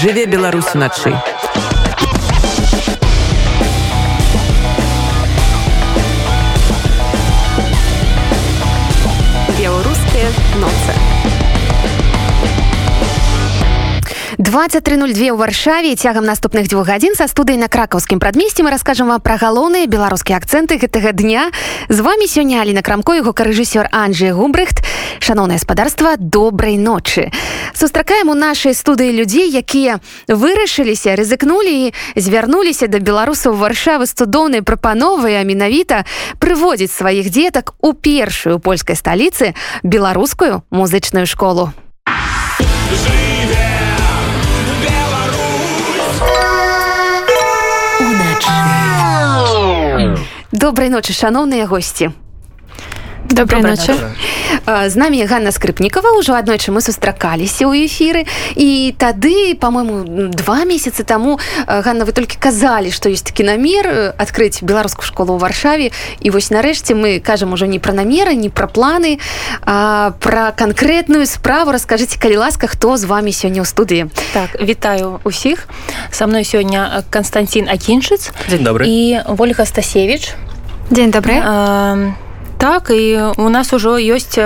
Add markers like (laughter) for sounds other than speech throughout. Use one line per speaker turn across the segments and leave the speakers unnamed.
жыве Беларусь уначы
беларускія ноцы 2302 ў варшаве. Цягам наступных дзвюх гадзін са студыі на кракаўскім прадмесці мы раскажам вам пра галоўныя беларускія акцэнты гэтага дня. З вами сёння Аліна крамко яго карэжысёр Анджей губрыхт шаноўнае гаспадарства добрай ночы. Сустракаем у нашай студыі людзей якія вырашыліся рызыкнулі і звярнуліся да беларусаў варшавы з цудоўнай прапановай а менавіта прыводзіць сваіх дзетак у першую польскай сталіцы беларускую музычную школу добрай ночы шаноўныя госці.
Добрай ночы.
з намі Ганна скрыпнікова. Ўжо аднойчы мы сустракаліся ў эфіры. І тады по-моему два месяцы таму Ганна вы толькі казалі што ёсць такі намер адкрыць беларускую школу ў варшаве. І вось нарэшце мы кажам ужо не пра намеры не пра планы а пра канкрэтную справу. Раскажыце калі ласка хто з вами сёння ў студыі.
Так вітаю усіх са мной сёння Константин акіншыц
добрый
і ольга стасевич
дзень добры
а, так і у нас ужо ёсць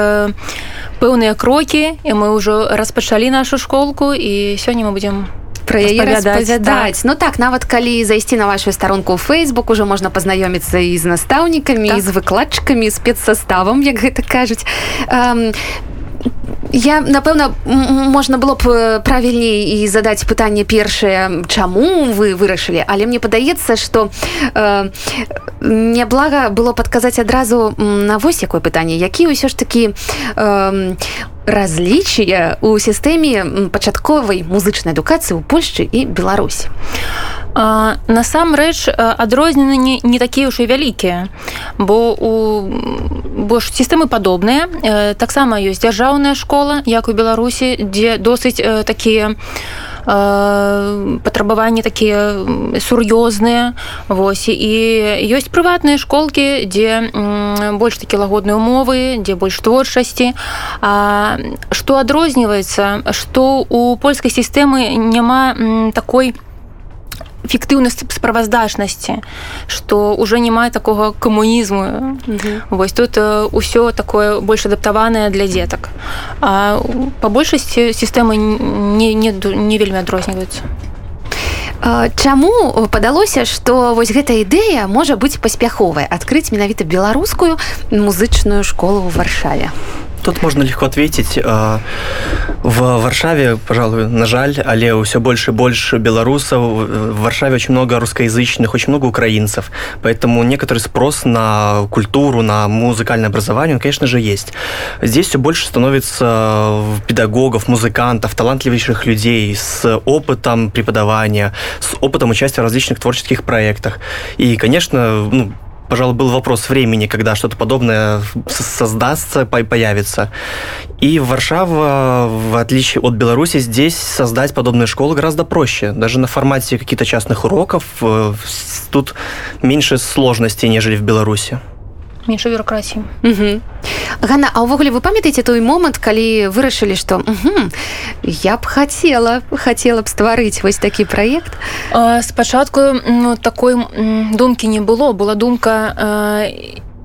пэўныя крокі і мы ўжо распачалі нашу школку і сёння мы будзем
про яе распавядаць так. Ну так нават калі зайсці на вашу старонку Facebook уже можна пазнаёміцца і з настаўнікамі так. з выкладчыкамі спецсаставам як гэта кажуць я напэўна можна было б правільней і задаць пытанне першае чаму вы вырашылі. Але мне падаецца что э, няблага было падказаць адразу на вось якое пытанне які ўсё ж такі э, разлічыя у сістэме пачатковай музычнай адукацыі ў Польшчы і Беларусі
насамрэч адрознены не, не такія ўжо вялікія бо у бо ж сістэмы падобныя таксама ёсць дзяржаўная школа як у беларусі дзе досыць такія патрабаванні такія сур'ёзныя восьось і ёсць прыватныя школкі дзе больш такі лагодныя умовы дзе больш творчасці што адрозніваецца што у польскай сістэмы няма такой у фіктыўнасць справаздачнасці што ўжо не мае такога камунізму. Вось тут ўсё такое больш адаптаванае для дзетак. А па большасці сістэмы не, не, не вельмі адрозніваюцца.
Чаму падалося што вось гэта ідэя можа быць паспяховай адкрыць менавіта беларускую музычную школу ў варшаве
Тут можно легко ответить. Э, в Варшаве, пожалуй, на жаль, але все больше и больше белорусов. В Варшаве очень много русскоязычных, очень много украинцев. Поэтому некоторый спрос на культуру, на музыкальное образование, он, конечно же, есть. Здесь все больше становится педагогов, музыкантов, талантливейших людей с опытом преподавания, с опытом участия в различных творческих проектах. И, конечно, ну, пожалуй, был вопрос времени, когда что-то подобное создастся, появится. И Варшава, в отличие от Беларуси, здесь создать подобную школу гораздо проще. Даже на формате каких-то частных уроков э, тут меньше сложностей, нежели в Беларуси.
Меньше бюрократии.
Угу. Ганна А ўвогуле вы памятаеце той момант калі вырашылі што я б хацела хацела б стварыць вось такі праект
спачатку ну, такой думкі не было была думка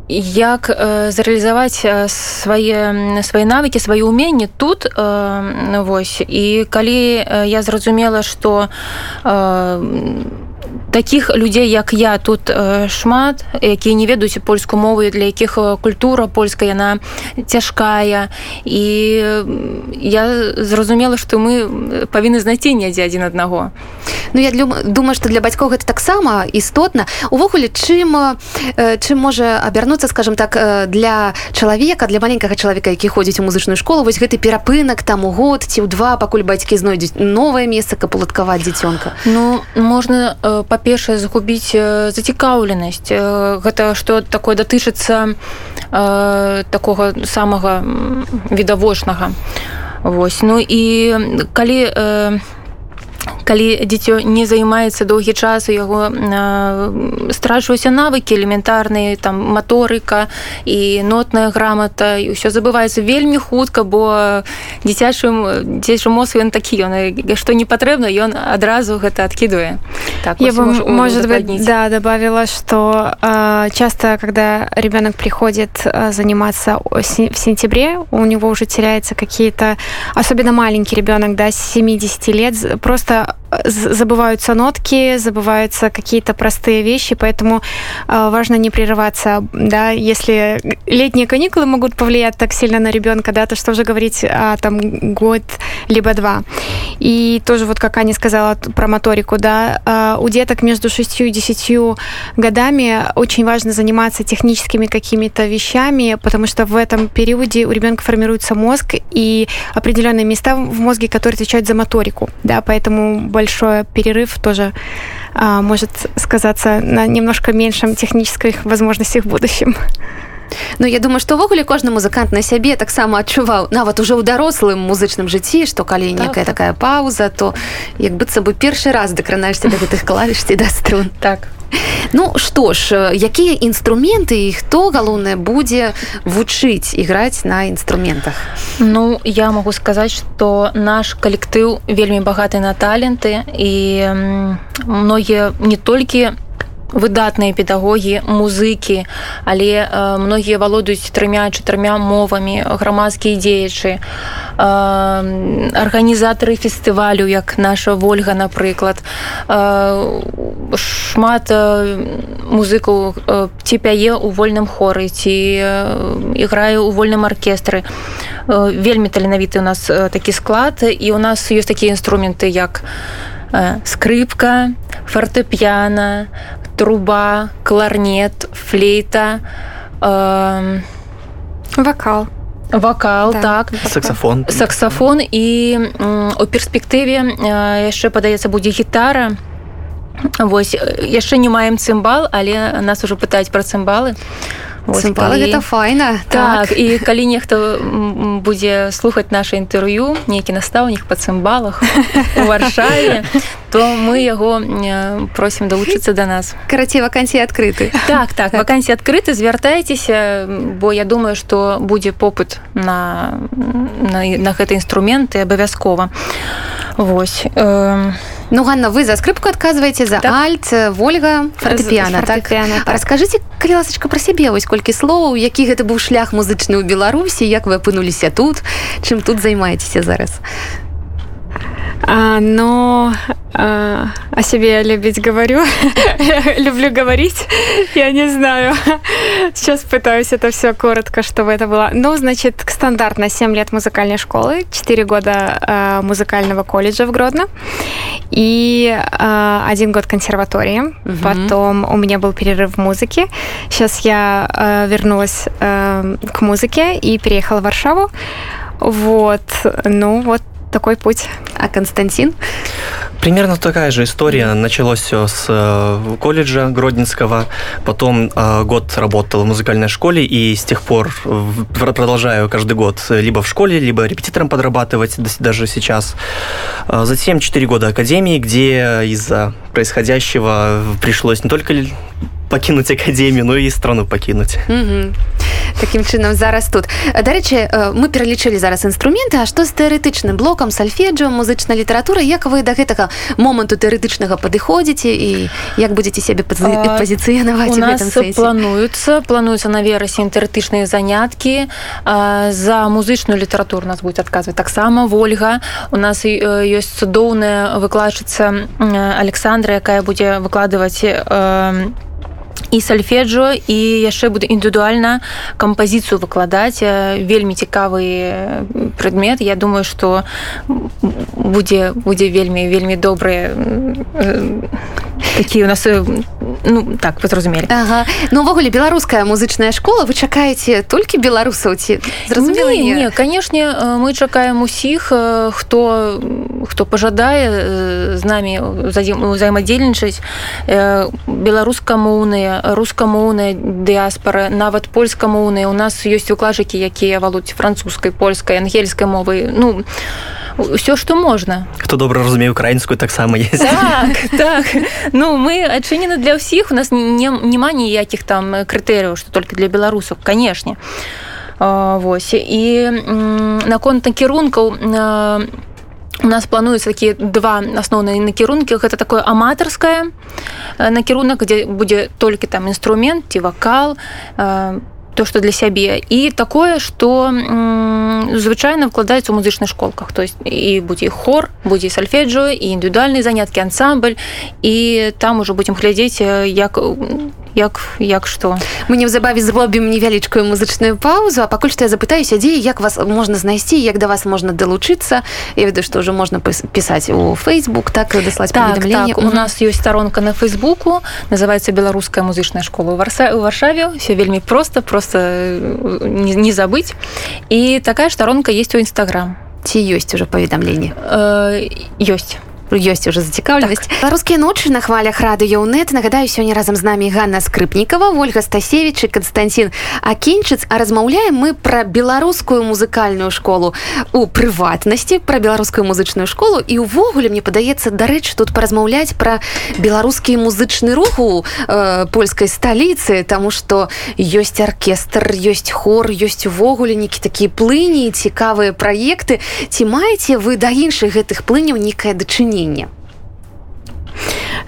як э, зареалізаваць свае свае навыкі свае ўменні тут э, вось і калі я зразумела што э, таких людзей як я тут шмат якія не ведаюць польскую мову для якіх культура польская яна цяжкая. І я зразумела што мы павінны знайсці недзе адзін аднаго.
Ну я думаю што для бацькоў гэта таксама істотна. Увогуле чым чым можа абярнуцца скажем так для чалавека для маленькага чалавека які ходзіць у музычную школу вось гэты перапынак там у год ці ў два пакуль бацькі знойдуць новае месца каб уладкаваць дзіцёнка?
Ну можна па па-першае загубіць зацікаўленасць. Гэта што такое датычыцца э, такога самага відавочнага. Вось. Ну і калі э, калі дзіцё не займаецца доўгі час у яго страчваюся навыкі элементарныя там маторыка і нотная грамата і ўсё забываецца вельмі хутка бо дзіцячым дзечы мозг ён такі ён што не патрэбна ён адразу гэта адкідуе
так я бы может быть да добавила что э, часто когда ребенок приходит заниматься в сентябре у него уже теряется какие-то особенно маленький ребенок да 70 лет просто это забываются нотки, забываются какие-то простые вещи, поэтому э, важно не прерываться, да, если летние каникулы могут повлиять так сильно на ребенка, да, то что же говорить о там год либо два. И тоже вот как Аня сказала про моторику, да, э, у деток между 6 и 10 годами очень важно заниматься техническими какими-то вещами, потому что в этом периоде у ребенка формируется мозг и определенные места в мозге, которые отвечают за моторику, да, поэтому большой перерыв тоже а, может сказаться на немножко меньшем технических возможностях в будущем.
Ну я думаю што ўвогуле кожны музыкант на сябе таксама адчуваў нават уже ў дарослым музычным жыцці што калі так, некая так. такая пауза то як быцца бы першы раз дакранаешься да гэтых клавішці (laughs) да струн
так
Ну што ж якія інструменты і хто галоўнае будзе вучыць іграць на інструментах?
Ну я могу сказаць что наш калектыў вельмі багаты на таленты і многія не толькі на выдатныя педагогі музыкі але э, многія валодаюць трымя чатырмя мовамі грамадскія дзеячы э, арганізатары фестывалю як наша ольга напрыклад. Э, шмат э, музыкаў э, ці пяе у вольным хоры ці э, іграю у вольным аркестры. Э, вельмі таленавіты у нас э, такі склад і у нас ёсць такія інструменты як э, скрыпка фортэп'яна труба, кларнет, флейта, э,
вокал.
Вакал да. так
саксафон
саксафон і у перспектыве яшчэ падаецца будзе гітара Вось яшчэ не маем цымбал але нас ужо пытаюць пра цымбалы
Цымбалы калі... гэта файна
так, так і калі нехта будзе слухаць наше інтэрв'ю нейкі настаўнік па цымбалах у варшаве то мы яго просім далучыцца да нас
карацей вакансіі адкрыты
так так вакансіі адкрыты звяртайцеся бо я думаю што будзе попыт на на, на гэты інструменты абавязкова восьось э...
Ну Ганна вы за скрыпку адказваеце за так. альт ольга фортепіана так? расскажыце калі ласачка пра сябе вось колькі словаў які гэта быў шлях музычны ў беларусі як вы апынуліся тут чым тут займаецеся зараз?
А, но а, о себе я любить говорю (laughs) люблю говорить я не знаю сейчас пытаюсь это все коротко чтобы это было ну значит стандартно 7 лет музыкальной школы 4 года а, музыкального колледжа в гродно и а, один год консерватории угу. потом у меня был перерыв в музыке сейчас я вернулась к музыке и переехала в варшаву вот ну вот такой путь.
А Константин?
Примерно такая же история. Началось все с э, колледжа Гродненского, потом э, год работал в музыкальной школе, и с тех пор продолжаю каждый год либо в школе, либо репетитором подрабатывать даже сейчас. Э, затем 4 года академии, где из-за происходящего пришлось не только пакінуць академію ну і страну пакінуць
таким чынам зараз тут дарэчы мы пералічылі зараз інструменты А што з тэарэтычным блокам сальфеджо музычная літаратура як вы да гэтага моманту тэарэтычнага падыходзіце і як будетеце сябе пазіцыянаваць
плануюцца плануецца на верасень тэарэтычныя заняткі за музычную літаратуру нас будет адказваць таксама. Ольга у нас ёсць цудоўная выкладчыца александра якая будзе выкладываць і сальфеджо і яшчэ буду індывідуальна кампазіцыю выкладаць вельмі цікавы прадмет. Я думаю что будзе будзе вельмі вельмі добрыя такія у нас ну так вы зразумелі
ага. ну увогуле беларуская музычная школа. Вы чакаеце толькі беларусаў ці
зразумела не, не канешне мы чакаем усіх хто хто пажадае з намі ўзаемадзельнічаць беларускамоўныя рускамоўныя дыаспары нават польскамоўныя у нас ёсць укладчыкі якія валуць французскай польскай ангельскай мовы. Ну ўсё што можна
хто добра разумею украінскую таксама есть.
Так, (laughs) так. ну мы адчынены для ўсіх у нас няма ніякіх там крытэрыяў што только для беларусаў канешне восьось і наконт накірункаў на у нас плануюцца такія два асноўныя накірункі гэта такое аматарскае накірунак дзе будзе толькі там інструмент ці вакал то что для сябе і такое что звычайна вкладаецца ў музычных школках. То есть і будзе хор будзе сальфеджо і індывідуальныя заняткі ансамбль. І там ужо будзем глядзець як як як што?
Мы неўзабаве зробім невялічкую музычную паузу а пакуль што я запытаюся дзе як вас можна знайсці як да вас можна далучыцца. Я ведаю што ўжо можна пісаць у Facebook так даслаць
так, так, у нас ёсць старонка на фейсбуку называется беларуская музычная школа варса у варшаве. Все вельмі просто просто не, не забыть і такая старонка есть у нстаграм
ці ёсць уже паведамленне
э, ёсць
ёсць уже зацікаўленасць. Так. рускія ночы на хвалях радыёнет нагадаю сёння разам з намі Ганна скрыпнікова ольга стасевич і константин акінчыц а размаўляем мы пра беларускую музыкальную школу у прыватнасці пра беларускую музычную школу. І увогуле мне падаецца дарэч тут паразмаўляць пра беларускі музычны рух у э, польскай сталіцы тому что ёсць аркестр ёсць хор ёсць увогуле некі такія плыні цікавыя праекты. Ці маеце вы да іншых гэтых плыняў некае дачыненне изменения?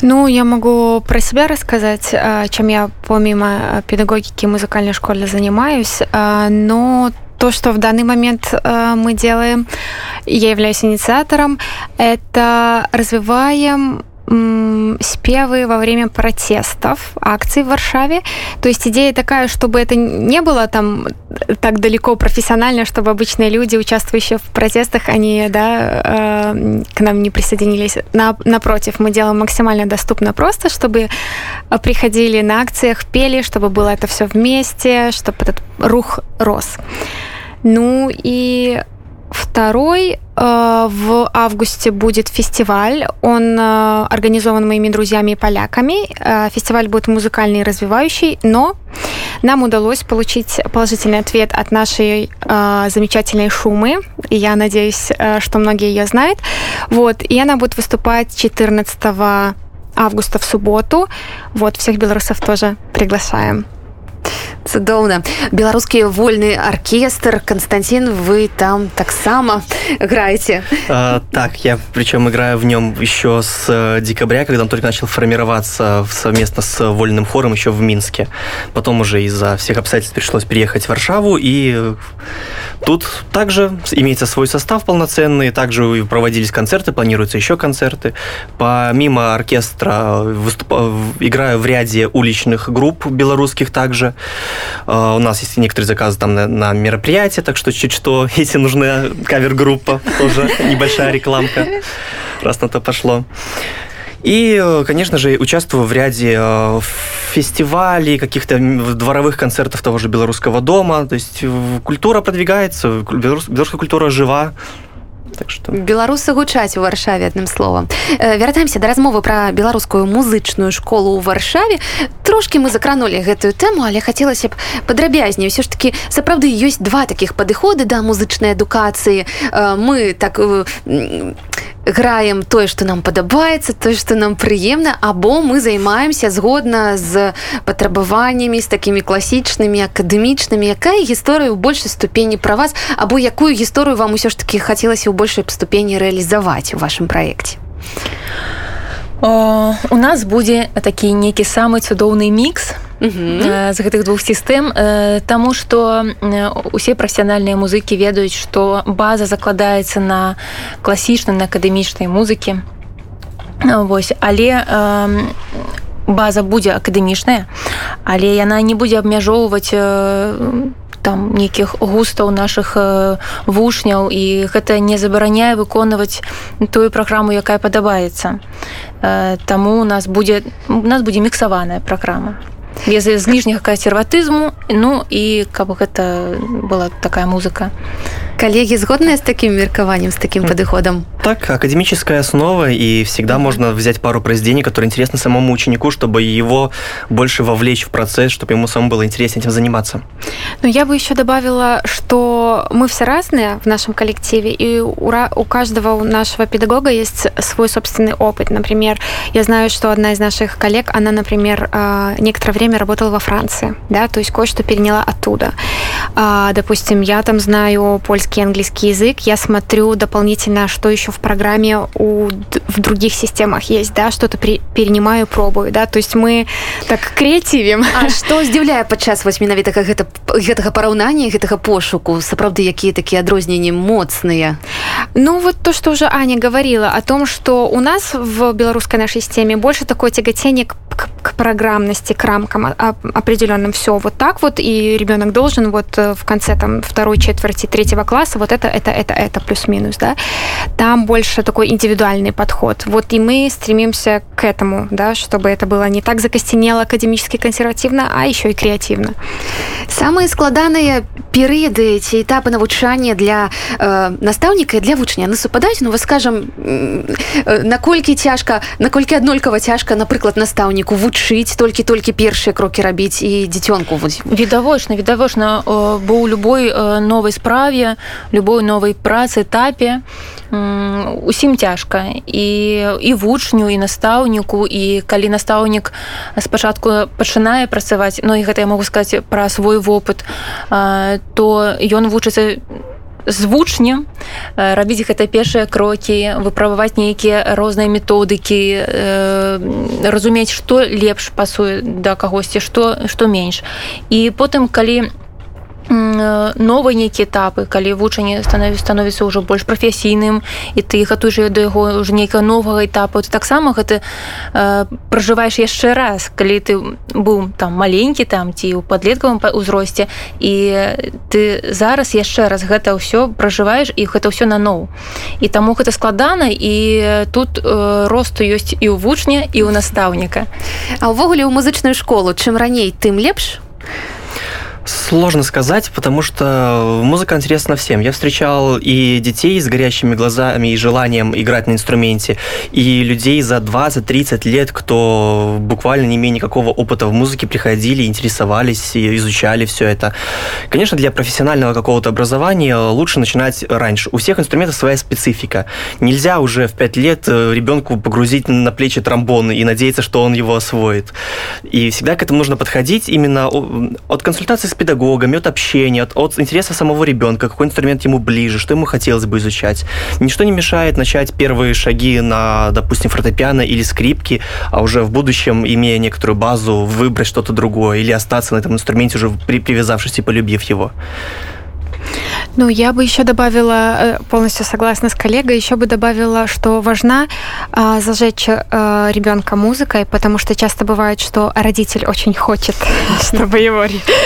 Ну, я могу про себя рассказать, чем я помимо педагогики музыкальной школы занимаюсь, но то, что в данный момент мы делаем, я являюсь инициатором, это развиваем спевы во время протестов, акций в Варшаве. То есть идея такая, чтобы это не было там так далеко профессионально, чтобы обычные люди, участвующие в протестах, они да, э, к нам не присоединились. На, напротив, мы делаем максимально доступно просто, чтобы приходили на акциях, пели, чтобы было это все вместе, чтобы этот рух рос. Ну и Второй в августе будет фестиваль. Он э, организован моими друзьями и поляками. Э, фестиваль будет музыкальный и развивающий, но нам удалось получить положительный ответ от нашей замечательной Шумы. И я надеюсь, что многие ее знают. Вот. И она будет выступать 14 августа в субботу. Вот, всех белорусов тоже приглашаем.
Цудоўна беларускі вольны оркестр. Константин вы там таксама играете.
А, так я причем играю в нем еще с э, декабря когда он только начал формироваться совместно с вольным хором еще в минске. Потом уже из-за всех обстоятельств пришлось переехать в варшаву и тут также имеется свой состав полноценный также проводились концерты планируются еще концерты. Помимо оркестра выступ... играю в ряде уличных групп белорусских также Uh, у нас есть некоторые заказы там на, на мероприятия, так что чуть что, (laughs) если нужна кавер-группа, тоже небольшая рекламка, раз на то пошло. И, конечно же, участвую в ряде э, фестивалей, каких-то дворовых концертов того же Белорусского дома. То есть культура продвигается, белорусская культура жива.
Так что. Беларусы гучаць у варшаве адным словом. Э, вяртаемся до размовы про беларускую музычную школу у варшаве. Трошки мы закранули гэтую тэму але хацелася б падрабязней. Все ж таки сапраўды ёсць два таких падыходы да музычнай адукацыі. Э, мы так э, граем тое что нам падабаецца тое что нам прыемна або мы займаемся згодна з патрабаваннямі з такімі класічнымі акадэмічнымі. Якая гісторыя ў большай ступені пра вас або якую гісторыю вам усё ж таки хацелася ў большай ступені рэалізаваць у вашым праекце
у нас будзе такі нейкі самы цудоўны мікс з гэтых двух сістэм Таму што усе прафесіянальныя музыкі ведаюць што база закладаецца на класічнай на акадэмічнай музыкі. Вось але база будзе акадэмічная але яна не будзе абмяжоўваць там нейкіх густаў наших вушняў і гэта не забараняе выконваць тую праграму якая падабаецца. Таму у нас будзе у нас будзе міксаваная праграма. Без зніжняга кансерватызму ну і каб гэта была такая музыка
коллеги згодныя с таким меркаваннем с таким подыходом?
Так академическая основа и всегда можно взять пару произведений которые интересны самому ученику чтобы его больше вовлечь в процесс чтобы ему самому было интереснее этим заниматься.
Но я бы еще добавила что мы все разные в нашем коллективе и у каждого у нашего педагога есть свой собственный опыт. Например я знаю что одна из наших коллег она например а, некоторое время работала во франции да то есть кое-что переняла оттуда. А, допустим я там знаю польский английский язык я смотрю дополнительно что еще в программе у в других системах есть да что-то при, перенимаю пробую да то есть мы так креативим
А что здзіўляе падчас вось менавіта гэта гэтага параўнання гэтага пошуку сапраўды якія такія адрозненні моцныя
ну вот то что уже аня говорила о том что у нас в беларускай нашей системе больше такое тяготение к к, к программности, к рамкам определенным все вот так вот, и ребенок должен вот э, в конце там второй четверти третьего класса вот это, это, это, это плюс-минус, да, там больше такой индивидуальный подход. Вот и мы стремимся к этому, да, чтобы это было не так закостенело академически консервативно, а еще и креативно.
Самые складанные перыяды эти этапы навучання для э, настаўніка і для вучня на супадаюць ну вы скажем э, наколькі цяжка наколькі аднолькава цяжка напрыклад настаўніку дзіцёнку вучыць толькі-толькі першыя крокі рабіць і дзіцёнку
відавочна відавочна бо ў любой новай справе любой новай працы этапе усім цяжка. І і вучню і настаўніку і калі настаўнік спачатку пачынае працаваць Ну і гэта я могу сказаць пра свой вопыт то ён вучыцца з вучнем рабіць гэта першыя крокі выправаваць нейкія розныя методыкі э, разумець што лепш пасуе да кагосьці што што менш. І потым калі у новыя нейкія этапы калі вучанне становіць становіцца ўжо больш прафесійным і ты гатуеш да яго ўжо нейкага новага этапу ты таксама гэта э, пражываеш яшчэ раз калі ты быў там маленькі там ці ў падлеткавым узросце і ты зараз яшчэ раз гэта ўсё пражываеш і гэта ўсё наноў і таму гэта складана і тут э, росту ёсць і ў вучня і ў настаўніка.
А ўвогуле ў музычную школу чым раней тым лепш?
а Сложно сказать, потому что музыка интересна всем. Я встречал и детей с горящими глазами и желанием играть на инструменте, и людей за 20-30 лет, кто буквально не имея никакого опыта в музыке, приходили, интересовались и изучали все это. Конечно, для профессионального какого-то образования лучше начинать раньше. У всех инструментов своя специфика. Нельзя уже в 5 лет э, ребенку погрузить на плечи тромбон и надеяться, что он его освоит. И всегда к этому нужно подходить именно от консультации с педагогами, от общения, от, от интереса самого ребенка, какой инструмент ему ближе, что ему хотелось бы изучать. Ничто не мешает начать первые шаги на, допустим, фортепиано или скрипки, а уже в будущем, имея некоторую базу, выбрать что-то другое или остаться на этом инструменте, уже при, привязавшись и полюбив его.
Ну, я бы еще добавила, э, полностью согласна с коллегой, еще бы добавила, что важна а, зажечь а, ребенка музыкой, потому что часто бывает, что родитель очень хочет, (laughs) чтобы его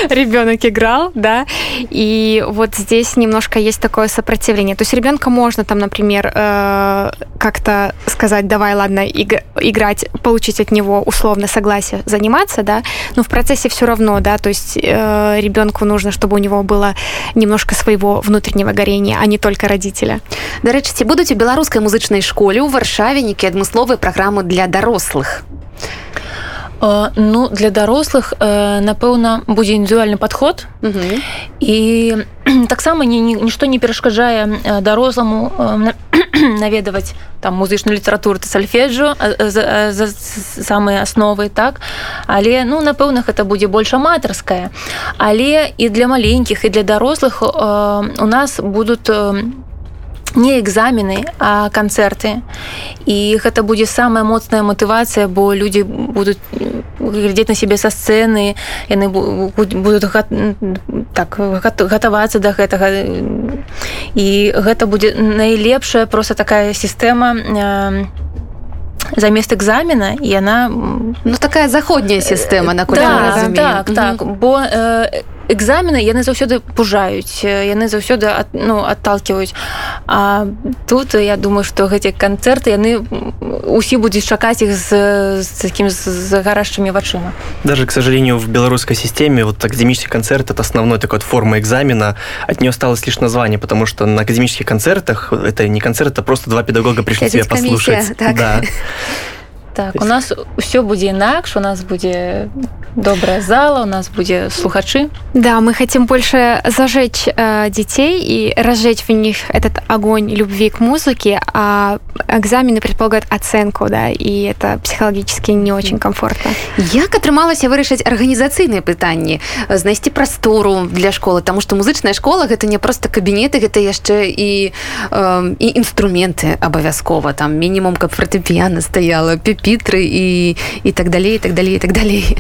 ребенок играл, да, и вот здесь немножко есть такое сопротивление. То есть ребенка можно там, например, э, как-то сказать, давай, ладно, играть, получить от него условно согласие заниматься, да, но в процессе все равно, да, то есть э, ребенку нужно, чтобы у него было немножко своего внутреннего горения, а не только родителя.
Дарэчы, ці будуць у беларускай музычнай школе ў варшаве нейкія адмысловыя праграмы для дарослых.
Ну для дарослых напэўна будзе індывідуальны падход. І таксама нішто не перашкаджае даросламу (clears throat) наведаваць там музычную літаратуру ты сальфеджу за самыя асновы так. Але ну напэўна гэта будзе больш аматарская але і для маленькіх і для дарослых у нас будуць не экзамены а канцэрты і гэта будзе самая моцная матывацыя бо людзі будуць глядзець на сябе са сцэны яны будуць так гатавацца да гэтага і гэта будзе найлепшая просто такая сістэма замест экзамена яна
ну такая заходняя сістэма на
да, так так. Бо э, экзамены яны заўсёды пужаюць яны заўсёды ад, ну отталкиваюць А тут я думаю что гэти канцэрты яны усі будуць чакаць их з, з таким з гарашчымі вачыма.
Даже к сожалению в беларускай системе вот академический концерт это основной такой вот форма экзамена. От нее осталось лишь название потому что на академических концертах это не концерт это просто два педагога пришли тебя послушать.
так. да (laughs)
Так, у нас все будзе інакш у нас будзе добрая зала у нас будзе слухачы
да мы хотим больше зажечь э, детей и разжечь в них этот огонь любви к музыке а экзамены предполагают оценку да и это психологически не очень комфортно.
Як атрымалася вырашыць арганізацыйныя пытанні знайсці прастору для школы тому что музычная школа гэта не просто кабінеты гэта яшчэ і э, і інструменты абавязкова там мінімум каб фортэпіяна стаяла пепітры і і так далей так далей так далей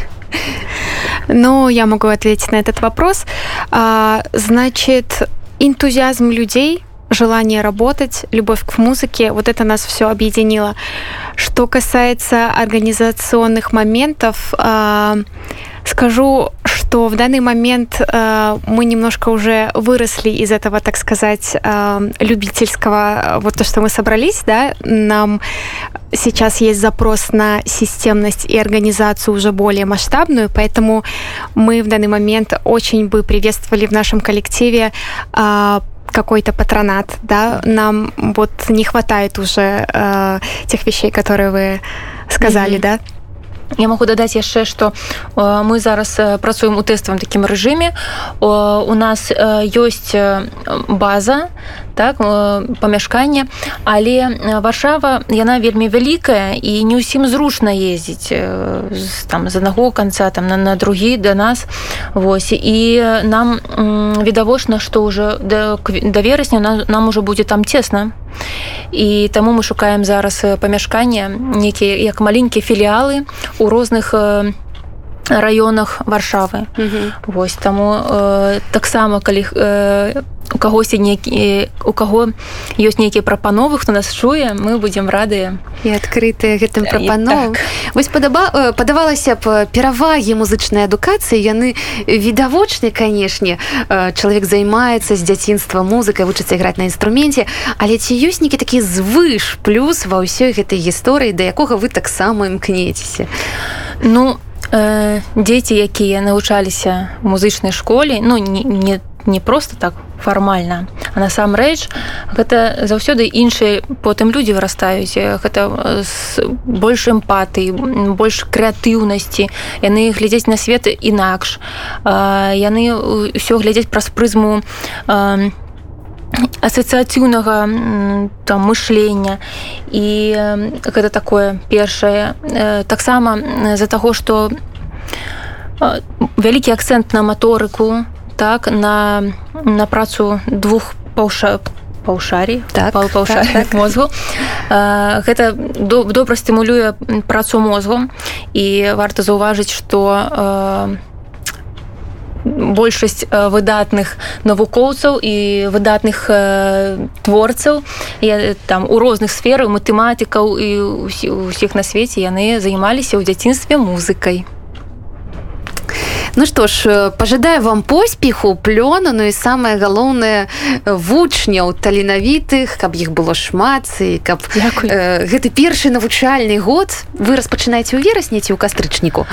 Ну, я могу ответить на этот вопрос. А, значит, энтузиазм людей, желание работать, любовь к музыке, вот это нас все объединило. Что касается организационных моментов, а, скажу, что в данный момент э, мы немножко уже выросли из этого, так сказать, э, любительского, вот то, что мы собрались, да, нам сейчас есть запрос на системность и организацию уже более масштабную, поэтому мы в данный момент очень бы приветствовали в нашем коллективе э, какой-то патронат, да, нам вот не хватает уже э, тех вещей, которые вы сказали, mm-hmm. да.
Я могу дадаць яшчэ што мы зараз працуем у тэставым такім рэжыме у нас ёсць база так памяшканне але варшава яна вельмі вялікая і не ўсім зручна ездзіць там з аднаго канца там на, на другі да нас. Восьось і нам відавочна што ўжо да, да верасня нам, нам ужо будзе там цесна і таму мы шукаем зараз памяшкання нейкія як маленькія філіалы у розных раёнах варшавы. Восьось таму э, таксама калі э, у кагосьці некі у каго ёсць нейкія прапановы хто нас чуе мы будзем радыя.
І адкрытыя гэтым прапаном так. вось падаба падавалася б перавагі музычнай адукацыі. Яны відавочны канешне чалавек займаецца з дзяцінства музыкай вучыцца іграць на інструменце. Але ці ёсць нейкі такі звыш плюс ва ўсёй гэтай гісторыі да якога вы таксама імкнецеся?
Ну э, дзеці якія навучаліся музычнай школе ну не, не не просто так фармальна а насамрэч гэта заўсёды іншыя потым людзі вырастаюць. Гэта з больш эмпатыі больш крэатыўнасці. Яны глядзяць на свет інакш. Яны ўсё глядзяць праз прызму асацыяцыўнага там мышлення і гэта такое першае таксама з-за таго што вялікі акцэнт на маторыку так на на працу двух паўша паўшарі
так,
паўша так, так. (laughs) мозгу. Гэта добра стымулюе працу мозгу. І варта заўважыць што большасць выдатных навукоўцаў і выдатных творцаў. Я там у розных сферах матэматыкаў і усіх на свеце яны займаліся ў дзяцінстве музыкай
Ну што ж э, пожадаю вам поспеху плёна Ну і самае галоўнае вучняў таленавітых каб іх было шмат і каб э, гэты першы навучальны год вы распачынаеце ў верасні ці ў кастрычніку?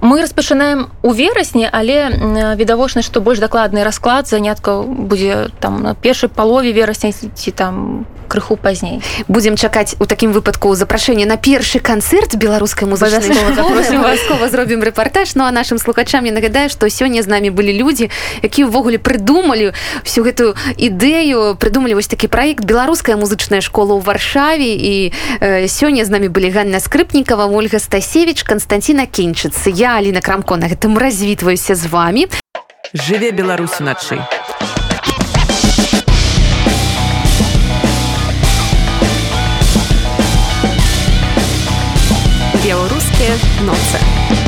Мы распачынаем у верасні але відавочна што больш дакладны расклад заняткаў будзе там на першай палове верасня ці там крыху пазней
будзем чакаць у такім выпадку запрашэнне на першы канцэрт беларускай музычнай абавязкова зробім рэпартаж ну а нашим слухачам я нагадаю што сёння з намі былі людзі якія ўвогуле прыдумалі всю гэтую ідэю прыдумалі вось такі праект беларуская музычная школа ў варшаве і э, сёння з намі былі ганна скрыпнікова ольга стасевич константина кенчыцы я алина крамко на гэтым развітваюся з вами.
Жыве беларусу начай беларускія ноцы.